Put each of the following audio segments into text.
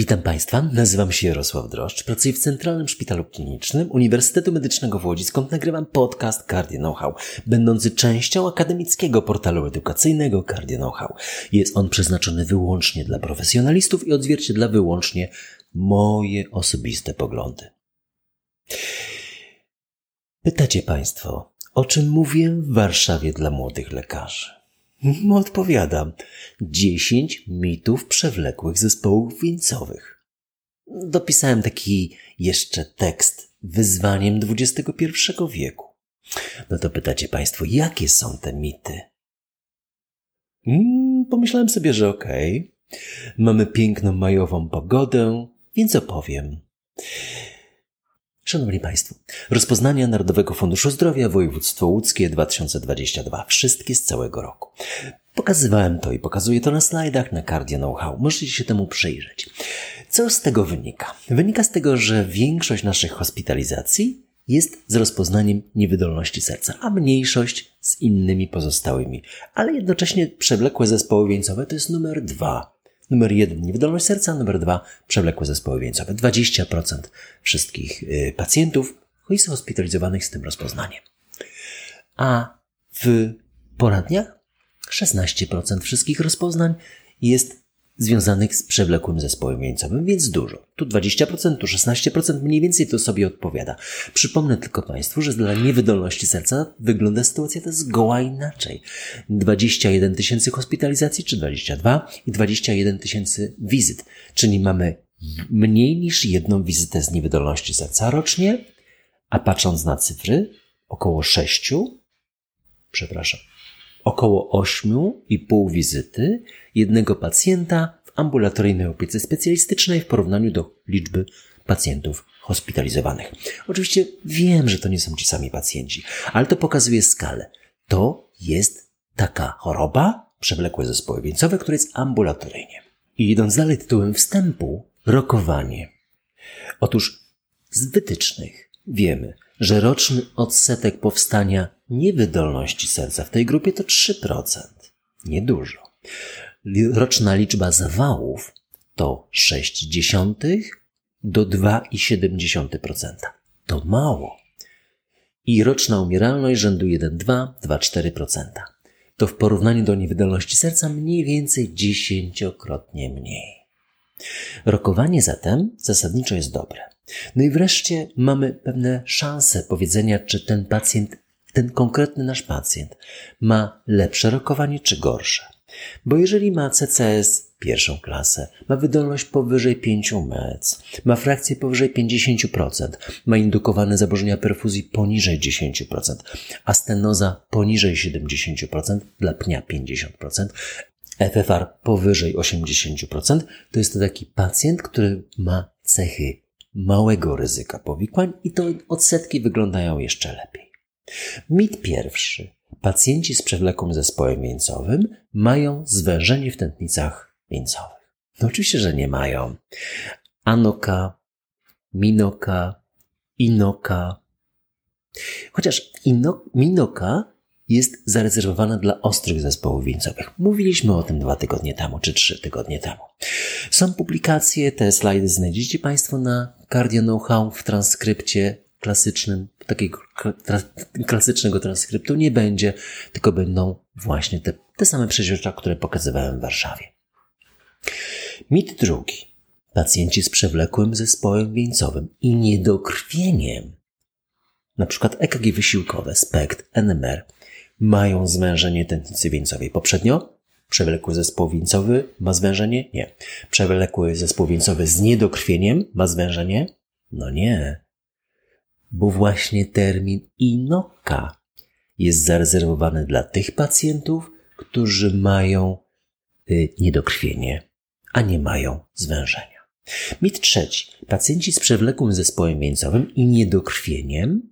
Witam Państwa, nazywam się Jarosław Droszcz, pracuję w Centralnym Szpitalu Klinicznym Uniwersytetu Medycznego w Łodzi, skąd nagrywam podcast Cardio Know-how, będący częścią akademickiego portalu edukacyjnego Cardio Know-how. Jest on przeznaczony wyłącznie dla profesjonalistów i odzwierciedla wyłącznie moje osobiste poglądy. Pytacie Państwo, o czym mówię w Warszawie dla młodych lekarzy? Odpowiadam. 10 mitów przewlekłych zespołów wieńcowych. Dopisałem taki jeszcze tekst wyzwaniem XXI wieku. No to pytacie Państwo, jakie są te mity? Hmm, pomyślałem sobie, że okej. Okay. Mamy piękną majową pogodę, więc opowiem. Szanowni Państwo, rozpoznania Narodowego Funduszu Zdrowia Województwo Łódzkie 2022. Wszystkie z całego roku. Pokazywałem to i pokazuję to na slajdach na Cardio Know-how. Możecie się temu przyjrzeć. Co z tego wynika? Wynika z tego, że większość naszych hospitalizacji jest z rozpoznaniem niewydolności serca, a mniejszość z innymi pozostałymi. Ale jednocześnie przewlekłe zespoły wieńcowe to jest numer dwa Numer jeden, niewydolność serca. Numer dwa, przewlekłe zespoły wieńcowe. 20% wszystkich y, pacjentów jest hospitalizowanych z tym rozpoznaniem. A w poradniach 16% wszystkich rozpoznań jest związanych z przewlekłym zespołem wieńcowym, więc dużo. Tu 20%, tu 16% mniej więcej to sobie odpowiada. Przypomnę tylko Państwu, że dla niewydolności serca wygląda sytuacja to zgoła inaczej. 21 tysięcy hospitalizacji, czy 22 i 21 tysięcy wizyt, czyli mamy mniej niż jedną wizytę z niewydolności serca rocznie, a patrząc na cyfry, około 6, przepraszam, około 8,5 wizyty jednego pacjenta w ambulatoryjnej opiece specjalistycznej w porównaniu do liczby pacjentów hospitalizowanych. Oczywiście wiem, że to nie są ci sami pacjenci, ale to pokazuje skalę. To jest taka choroba, przewlekłe zespoły wieńcowe, które jest ambulatoryjnie. I idąc dalej tytułem wstępu, rokowanie. Otóż z wytycznych wiemy, że roczny odsetek powstania niewydolności serca w tej grupie to 3%. Niedużo. Roczna liczba zawałów to 0,6 do 2,7%. To mało. I roczna umieralność rzędu 1,2-2,4%. To w porównaniu do niewydolności serca mniej więcej dziesięciokrotnie mniej. Rokowanie zatem zasadniczo jest dobre. No i wreszcie mamy pewne szanse powiedzenia, czy ten pacjent, ten konkretny nasz pacjent ma lepsze rokowanie czy gorsze. Bo jeżeli ma CCS pierwszą klasę, ma wydolność powyżej 5 mec, ma frakcję powyżej 50%, ma indukowane zaburzenia perfuzji poniżej 10%, a stenoza poniżej 70%, dla pnia 50%, FFR powyżej 80%, to jest to taki pacjent, który ma cechy małego ryzyka powikłań i to odsetki wyglądają jeszcze lepiej. Mit pierwszy. Pacjenci z przewlekłym zespołem wieńcowym mają zwężenie w tętnicach wieńcowych. No oczywiście, że nie mają. Anoka, minoka, inoka. Chociaż ino, minoka jest zarezerwowana dla ostrych zespołów wieńcowych. Mówiliśmy o tym dwa tygodnie temu, czy trzy tygodnie temu. Są publikacje, te slajdy znajdziecie Państwo na Cardio Know-how w transkrypcie klasycznym, takiego klasycznego transkryptu nie będzie, tylko będą właśnie te, te same przeźroczenia, które pokazywałem w Warszawie. Mit drugi. Pacjenci z przewlekłym zespołem wieńcowym i niedokrwieniem, przykład EKG wysiłkowe, SPECT, NMR, mają zwężenie tętnicy wieńcowej. Poprzednio przewlekły zespół wieńcowy ma zwężenie? Nie. Przewlekły zespół wieńcowy z niedokrwieniem ma zwężenie? No nie. Bo właśnie termin inoka jest zarezerwowany dla tych pacjentów, którzy mają y, niedokrwienie, a nie mają zwężenia. Mit trzeci. Pacjenci z przewlekłym zespołem wieńcowym i niedokrwieniem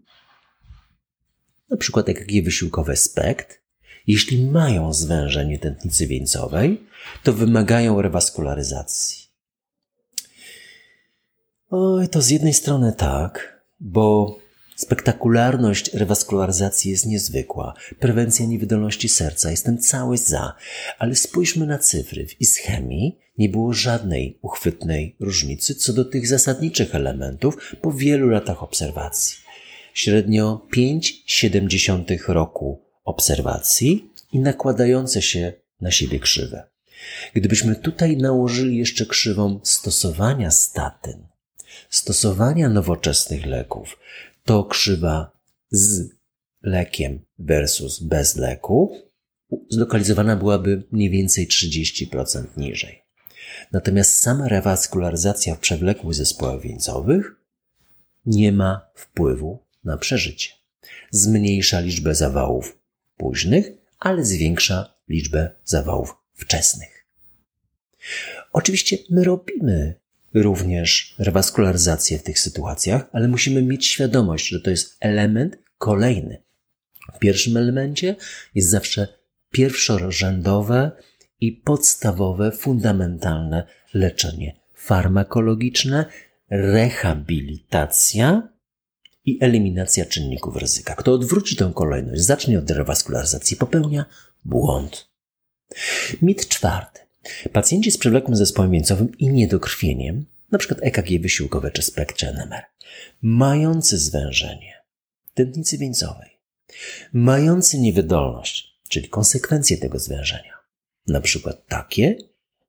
przykład EKG wysiłkowe SPECT, jeśli mają zwężenie tętnicy wieńcowej, to wymagają rewaskularyzacji. Oj, to z jednej strony tak, bo spektakularność rewaskularyzacji jest niezwykła. Prewencja niewydolności serca, jestem cały za. Ale spójrzmy na cyfry. W ischemii nie było żadnej uchwytnej różnicy co do tych zasadniczych elementów po wielu latach obserwacji. Średnio 5,7 roku obserwacji i nakładające się na siebie krzywe. Gdybyśmy tutaj nałożyli jeszcze krzywą stosowania statyn, stosowania nowoczesnych leków, to krzywa z lekiem versus bez leku zlokalizowana byłaby mniej więcej 30% niżej. Natomiast sama rewaskularyzacja w przewlekłych zespołach wieńcowych nie ma wpływu na przeżycie. Zmniejsza liczbę zawałów późnych, ale zwiększa liczbę zawałów wczesnych. Oczywiście my robimy również rewaskularyzację w tych sytuacjach, ale musimy mieć świadomość, że to jest element kolejny. W pierwszym elemencie jest zawsze pierwszorzędowe i podstawowe, fundamentalne leczenie farmakologiczne, rehabilitacja i eliminacja czynników ryzyka. Kto odwróci tę kolejność, zacznie od rewaskularyzacji, popełnia błąd. Mit czwarty. Pacjenci z przewlekłym zespołem wieńcowym i niedokrwieniem, np. EKG wysiłkowe czy SPECT NMR, mający zwężenie tętnicy wieńcowej, mający niewydolność, czyli konsekwencje tego zwężenia, przykład takie,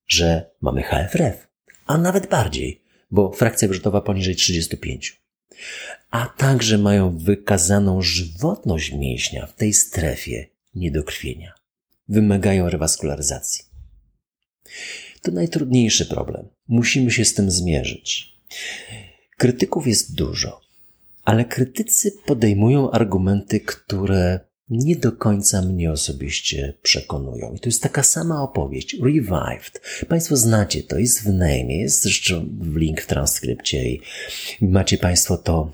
że mamy HFRF, a nawet bardziej, bo frakcja wyrzutowa poniżej 35, a także mają wykazaną żywotność mięśnia w tej strefie niedokrwienia. Wymagają rewaskularyzacji. To najtrudniejszy problem. Musimy się z tym zmierzyć. Krytyków jest dużo, ale krytycy podejmują argumenty, które nie do końca mnie osobiście przekonują. I to jest taka sama opowieść. Revived. Państwo znacie to, jest w name, jest zresztą link w transkrypcie i macie Państwo to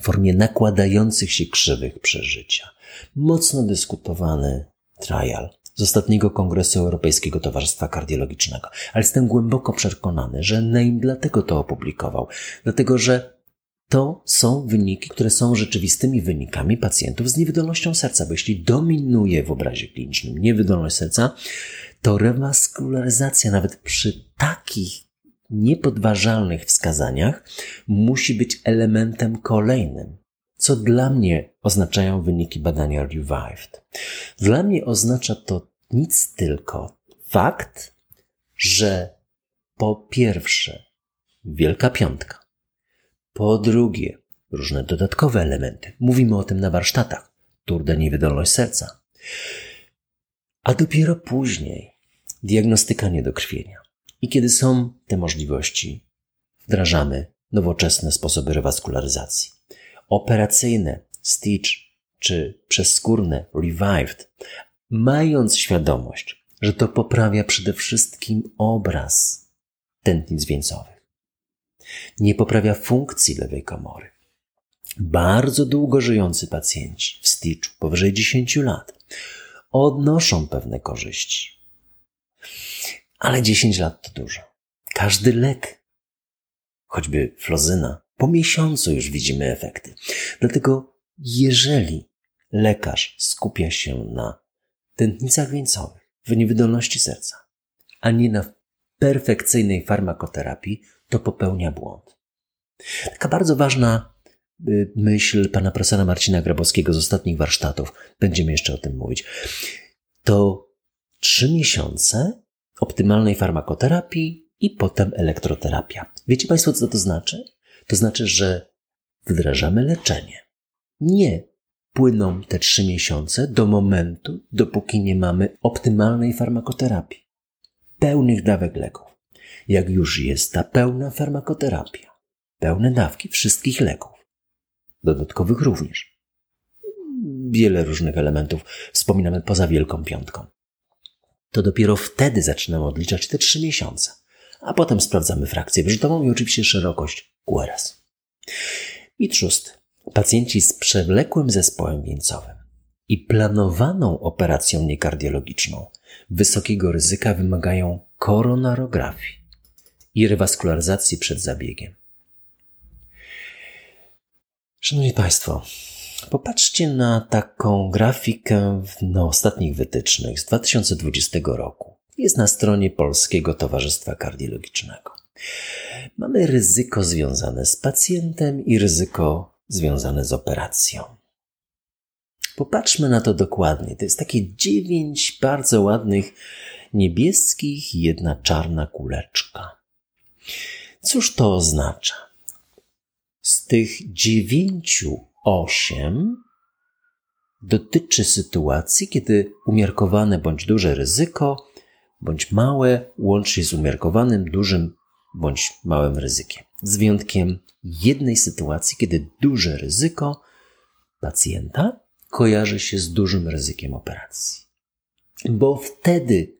w formie nakładających się krzywych przeżycia. Mocno dyskutowany trial z ostatniego Kongresu Europejskiego Towarzystwa Kardiologicznego. Ale jestem głęboko przekonany, że Name dlatego to opublikował. Dlatego, że to są wyniki, które są rzeczywistymi wynikami pacjentów z niewydolnością serca, bo jeśli dominuje w obrazie klinicznym niewydolność serca, to rewaskularyzacja nawet przy takich niepodważalnych wskazaniach musi być elementem kolejnym, co dla mnie oznaczają wyniki badania Revived. Dla mnie oznacza to nic tylko fakt, że po pierwsze Wielka Piątka, po drugie, różne dodatkowe elementy. Mówimy o tym na warsztatach. Turda niewydolność serca. A dopiero później diagnostyka niedokrwienia. I kiedy są te możliwości, wdrażamy nowoczesne sposoby rewaskularyzacji. Operacyjne, stitch czy przezskórne, revived, mając świadomość, że to poprawia przede wszystkim obraz tętnic wieńcowych nie poprawia funkcji lewej komory. Bardzo długo żyjący pacjenci w Stitchu powyżej 10 lat odnoszą pewne korzyści. Ale 10 lat to dużo. Każdy lek, choćby flozyna, po miesiącu już widzimy efekty. Dlatego, jeżeli lekarz skupia się na tętnicach wieńcowych, w niewydolności serca, a nie na perfekcyjnej farmakoterapii, to popełnia błąd. Taka bardzo ważna y, myśl pana profesora Marcina Grabowskiego z ostatnich warsztatów, będziemy jeszcze o tym mówić, to trzy miesiące optymalnej farmakoterapii i potem elektroterapia. Wiecie Państwo, co to znaczy? To znaczy, że wdrażamy leczenie. Nie płyną te trzy miesiące do momentu, dopóki nie mamy optymalnej farmakoterapii, pełnych dawek leków jak już jest ta pełna farmakoterapia, pełne dawki wszystkich leków, dodatkowych również. Wiele różnych elementów wspominamy poza Wielką Piątką. To dopiero wtedy zaczynamy odliczać te trzy miesiące, a potem sprawdzamy frakcję wyrzutową i oczywiście szerokość QRS. I szósty. Pacjenci z przewlekłym zespołem wieńcowym i planowaną operacją niekardiologiczną wysokiego ryzyka wymagają koronarografii i rewaskularyzacji przed zabiegiem. Szanowni Państwo, popatrzcie na taką grafikę na ostatnich wytycznych z 2020 roku. jest na stronie Polskiego Towarzystwa Kardiologicznego. Mamy ryzyko związane z pacjentem i ryzyko związane z operacją. Popatrzmy na to dokładnie. To jest takie dziewięć bardzo ładnych niebieskich i jedna czarna kuleczka. Cóż to oznacza? Z tych dziewięciu osiem dotyczy sytuacji, kiedy umiarkowane bądź duże ryzyko, bądź małe, łącznie z umiarkowanym, dużym bądź małym ryzykiem. Z wyjątkiem jednej sytuacji, kiedy duże ryzyko pacjenta kojarzy się z dużym ryzykiem operacji. Bo wtedy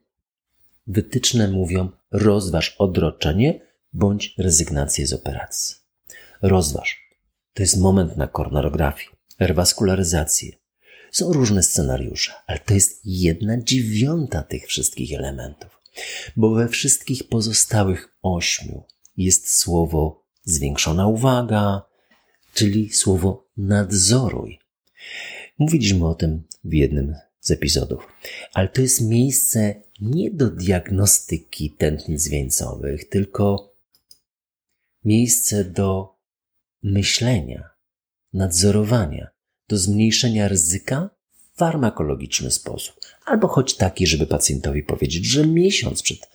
wytyczne mówią rozważ odroczenie bądź rezygnację z operacji. Rozważ. To jest moment na koronarografię, rewaskularyzację. Są różne scenariusze, ale to jest jedna dziewiąta tych wszystkich elementów, bo we wszystkich pozostałych ośmiu jest słowo zwiększona uwaga, czyli słowo nadzoruj. Mówiliśmy o tym w jednym z epizodów, ale to jest miejsce nie do diagnostyki tętnic wieńcowych, tylko miejsce do myślenia, nadzorowania, do zmniejszenia ryzyka w farmakologiczny sposób, albo choć taki, żeby pacjentowi powiedzieć, że miesiąc przed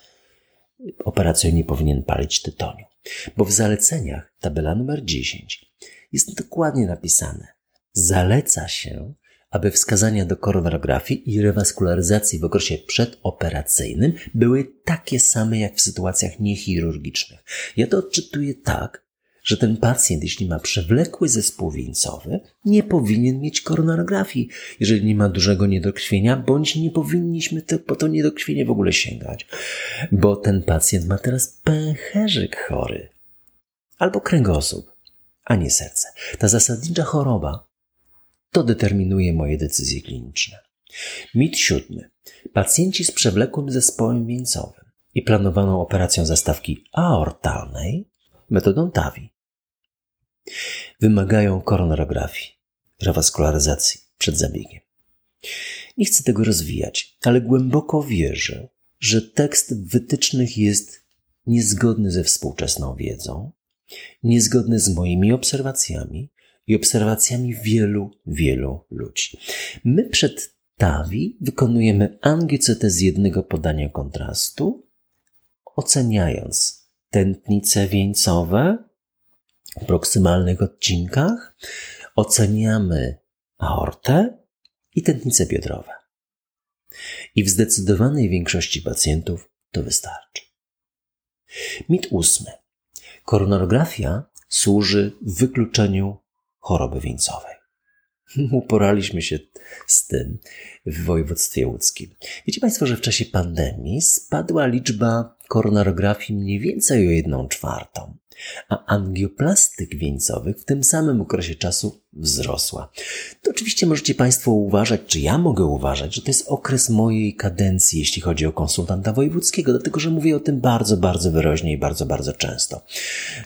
operacją nie powinien palić tytoniu. Bo w zaleceniach, tabela numer 10, jest dokładnie napisane: zaleca się, aby wskazania do koronarografii i rewaskularyzacji w okresie przedoperacyjnym były takie same jak w sytuacjach niechirurgicznych. Ja to odczytuję tak, że ten pacjent, jeśli ma przewlekły zespół wieńcowy, nie powinien mieć koronarografii, jeżeli nie ma dużego niedokrwienia, bądź nie powinniśmy to, po to niedokrwienie w ogóle sięgać, bo ten pacjent ma teraz pęcherzyk chory albo kręgosłup, a nie serce. Ta zasadnicza choroba to determinuje moje decyzje kliniczne. Mit siódmy. Pacjenci z przewlekłym zespołem wieńcowym i planowaną operacją zastawki aortalnej metodą TAVI wymagają koronarografii, rewaskularyzacji przed zabiegiem. Nie chcę tego rozwijać, ale głęboko wierzę, że tekst wytycznych jest niezgodny ze współczesną wiedzą, niezgodny z moimi obserwacjami i obserwacjami wielu, wielu ludzi. My przed TAVI wykonujemy angiocetę jednego podania kontrastu, oceniając tętnice wieńcowe proksymalnych odcinkach, oceniamy aortę i tętnice biodrowe. I w zdecydowanej większości pacjentów to wystarczy. Mit ósmy. Koronarografia służy wykluczeniu choroby wieńcowej. Uporaliśmy się z tym w województwie łódzkim. Wiecie Państwo, że w czasie pandemii spadła liczba koronarografii mniej więcej o jedną czwartą a angioplastyk wieńcowych w tym samym okresie czasu wzrosła. To oczywiście możecie Państwo uważać, czy ja mogę uważać, że to jest okres mojej kadencji, jeśli chodzi o konsultanta wojewódzkiego, dlatego że mówię o tym bardzo, bardzo wyraźnie i bardzo, bardzo często.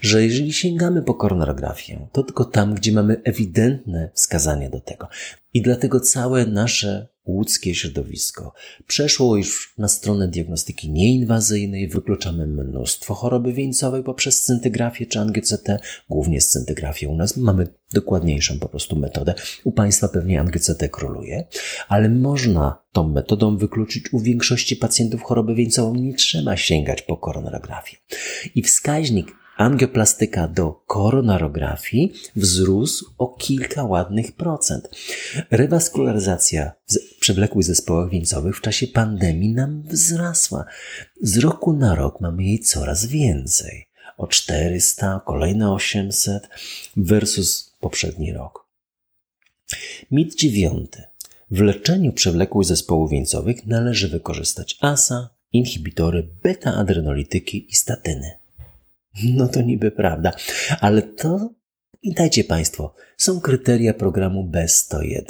Że jeżeli sięgamy po koronarografię, to tylko tam, gdzie mamy ewidentne wskazanie do tego. I dlatego całe nasze łódzkie środowisko przeszło już na stronę diagnostyki nieinwazyjnej. Wykluczamy mnóstwo choroby wieńcowej poprzez scintygrafię czy angioCT, głównie scintygrafię. U nas mamy dokładniejszą po prostu metodę. U Państwa pewnie angioCT króluje, ale można tą metodą wykluczyć u większości pacjentów choroby wieńcową. Nie trzeba sięgać po koronarografię. I wskaźnik angioplastyka do koronarografii wzrósł o kilka ładnych procent. Rewaskularyzacja w przewlekłych zespołach wieńcowych w czasie pandemii nam wzrosła. Z roku na rok mamy jej coraz więcej. O 400, kolejne 800 versus poprzedni rok. Mit dziewiąty. W leczeniu przewlekłych zespołów wieńcowych należy wykorzystać ASA, inhibitory beta-adrenolityki i statyny. No to niby prawda, ale to, pamiętajcie Państwo, są kryteria programu B101.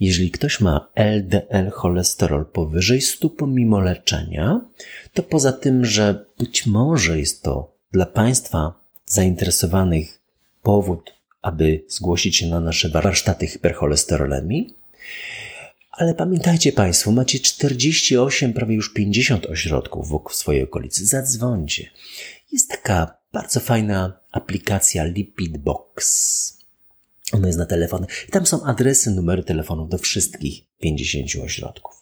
Jeżeli ktoś ma LDL cholesterol powyżej 100 pomimo leczenia, to poza tym, że być może jest to dla Państwa zainteresowanych powód, aby zgłosić się na nasze warsztaty hipercholesterolemi, Ale pamiętajcie Państwo, macie 48, prawie już 50 ośrodków wokół swojej okolicy. Zadzwońcie. Jest taka bardzo fajna aplikacja Lipid Box. Ona jest na telefony. I tam są adresy, numery telefonów do wszystkich 50 ośrodków.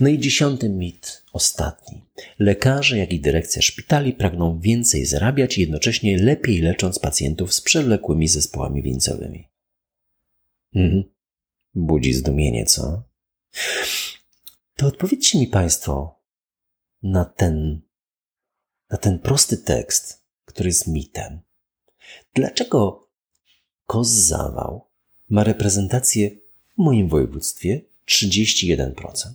No i dziesiąty mit, ostatni. Lekarze, jak i dyrekcja szpitali pragną więcej zarabiać, jednocześnie lepiej lecząc pacjentów z przewlekłymi zespołami wieńcowymi. Mhm. Budzi zdumienie, co? To odpowiedzcie mi Państwo na ten, na ten prosty tekst, który jest mitem. Dlaczego Kos Zawał ma reprezentację w moim województwie 31%?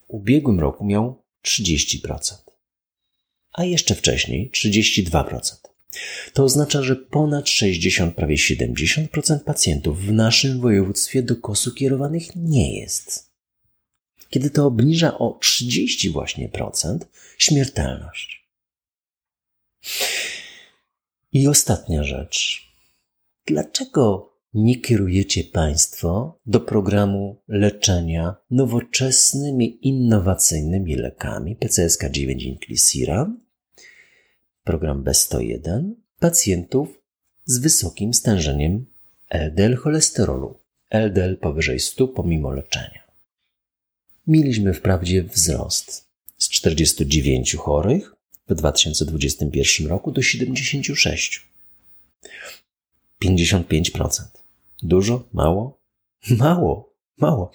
W ubiegłym roku miał 30%, a jeszcze wcześniej 32%. To oznacza, że ponad 60, prawie 70% pacjentów w naszym województwie do kosu kierowanych nie jest. Kiedy to obniża o 30 właśnie procent śmiertelność. I ostatnia rzecz. Dlaczego nie kierujecie Państwo do programu leczenia nowoczesnymi, innowacyjnymi lekami PCSK9 Inclisiran program B101 pacjentów z wysokim stężeniem LDL cholesterolu, LDL powyżej 100 pomimo leczenia. Mieliśmy wprawdzie wzrost z 49 chorych w 2021 roku do 76. 55%. Dużo? Mało? Mało, mało.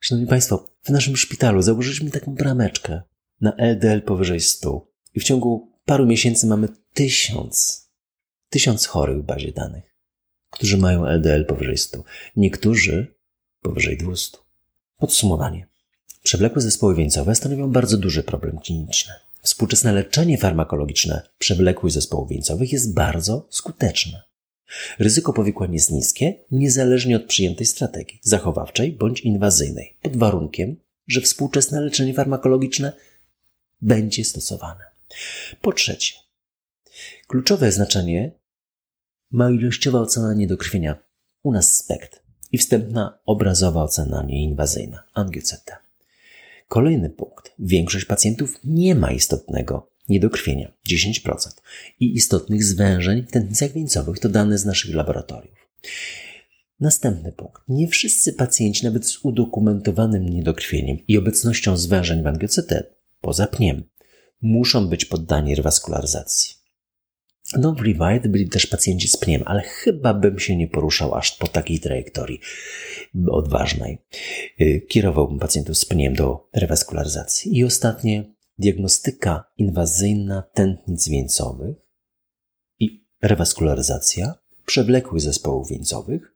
Szanowni Państwo, w naszym szpitalu założyliśmy taką brameczkę na LDL powyżej 100 i w ciągu paru miesięcy mamy tysiąc, tysiąc chorych w bazie danych, którzy mają LDL powyżej 100, niektórzy powyżej 200. Podsumowanie. Przewlekłe zespoły wieńcowe stanowią bardzo duży problem kliniczny. Współczesne leczenie farmakologiczne przewlekłych zespołów wieńcowych jest bardzo skuteczne. Ryzyko powikłań jest niskie, niezależnie od przyjętej strategii zachowawczej bądź inwazyjnej, pod warunkiem, że współczesne leczenie farmakologiczne będzie stosowane. Po trzecie, kluczowe znaczenie ma ilościowa ocena niedokrwienia, u nas SPECT i wstępna obrazowa ocena nieinwazyjna, angiocepta. Kolejny punkt. Większość pacjentów nie ma istotnego niedokrwienia, 10%, i istotnych zwężeń w tętnicach wieńcowych, to dane z naszych laboratoriów. Następny punkt. Nie wszyscy pacjenci, nawet z udokumentowanym niedokrwieniem i obecnością zwężeń w angiocetet, poza pniem, muszą być poddani rewaskularyzacji. No, w Revive byli też pacjenci z pniem, ale chyba bym się nie poruszał aż po takiej trajektorii odważnej. Y, kierowałbym pacjentów z pniem do rewaskularyzacji. I ostatnie, diagnostyka inwazyjna tętnic wieńcowych i rewaskularyzacja przewlekłych zespołów wieńcowych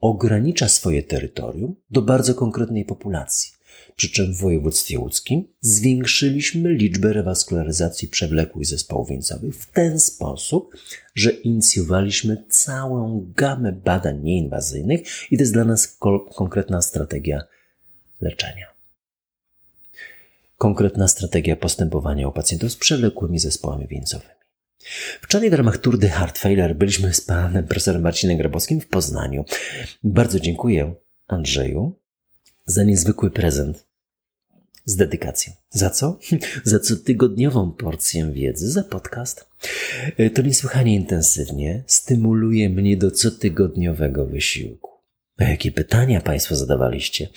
ogranicza swoje terytorium do bardzo konkretnej populacji. Przy czym w województwie łódzkim zwiększyliśmy liczbę rewaskularyzacji przewlekłych zespołów wieńcowych w ten sposób, że inicjowaliśmy całą gamę badań nieinwazyjnych i to jest dla nas konkretna strategia leczenia. Konkretna strategia postępowania u pacjentów z przewlekłymi zespołami wieńcowymi. Wczoraj w ramach Tour de Heart Failure byliśmy z panem profesorem Marcinem Grabowskim w Poznaniu. Bardzo dziękuję Andrzeju za niezwykły prezent z dedykacją. Za co? Za cotygodniową porcję wiedzy, za podcast. E, to niesłychanie intensywnie stymuluje mnie do cotygodniowego wysiłku. A jakie pytania Państwo zadawaliście?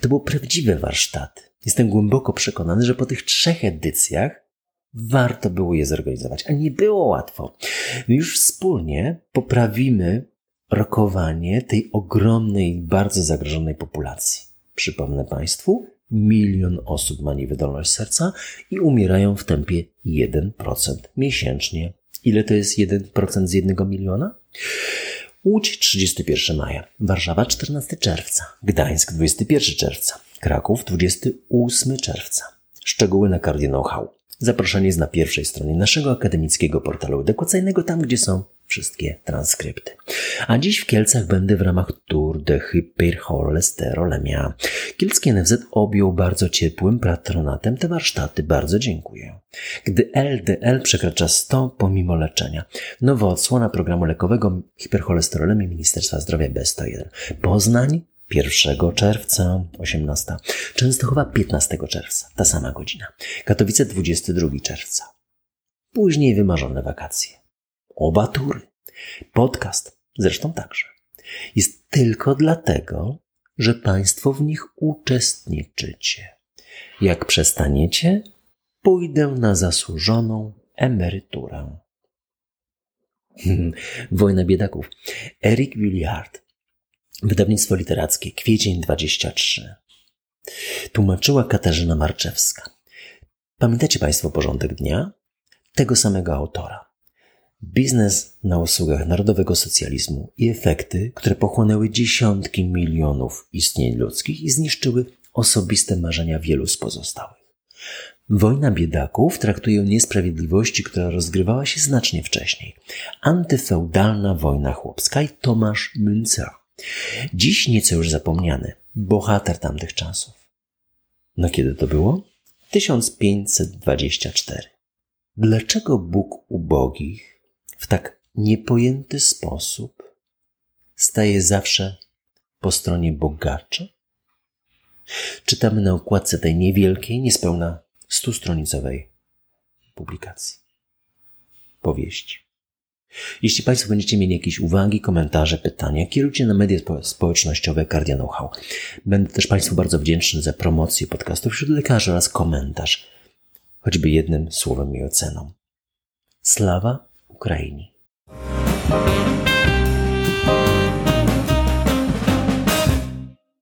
To były prawdziwe warsztaty. Jestem głęboko przekonany, że po tych trzech edycjach warto było je zorganizować, a nie było łatwo. My już wspólnie poprawimy rokowanie tej ogromnej, bardzo zagrożonej populacji. Przypomnę Państwu, milion osób ma niewydolność serca i umierają w tempie 1% miesięcznie. Ile to jest 1% z jednego miliona? Łódź 31 maja, Warszawa 14 czerwca, Gdańsk 21 czerwca, Kraków 28 czerwca. Szczegóły na Cardio Know-how. Zaproszenie jest na pierwszej stronie naszego akademickiego portalu edukacyjnego, tam gdzie są wszystkie transkrypty. A dziś w Kielcach będę w ramach Tour Hypercholesterolemia. Kielski NFZ objął bardzo ciepłym patronatem te warsztaty. Bardzo dziękuję. Gdy LDL przekracza 100 pomimo leczenia. Nowa odsłona programu lekowego hipercholesterolemii Ministerstwa Zdrowia B101. Poznań 1 czerwca 18, Częstochowa 15 czerwca, ta sama godzina, Katowice 22 czerwca. Później wymarzone wakacje. Oba tury. Podcast zresztą także. Jest tylko dlatego, że Państwo w nich uczestniczycie. Jak przestaniecie, pójdę na zasłużoną emeryturę. Wojna biedaków. Eric Williard. Wydawnictwo literackie. Kwiecień 23. Tłumaczyła Katarzyna Marczewska. Pamiętacie Państwo porządek dnia? Tego samego autora. Biznes na usługach narodowego socjalizmu i efekty, które pochłonęły dziesiątki milionów istnień ludzkich i zniszczyły osobiste marzenia wielu z pozostałych. Wojna biedaków traktuje niesprawiedliwości, która rozgrywała się znacznie wcześniej. Antyfeudalna wojna chłopska i Tomasz Münzer. Dziś nieco już zapomniany, bohater tamtych czasów. No kiedy to było? 1524. Dlaczego Bóg ubogich w tak niepojęty sposób staje zawsze po stronie bogaczy? Czytamy na okładce tej niewielkiej, niespełna stustronicowej publikacji. Powieści. Jeśli Państwo będziecie mieli jakieś uwagi, komentarze, pytania, kierujcie na media społecznościowe Cardia Know-how. Będę też Państwu bardzo wdzięczny za promocję podcastów wśród lekarzy oraz komentarz, choćby jednym słowem i oceną. Slawa Україні.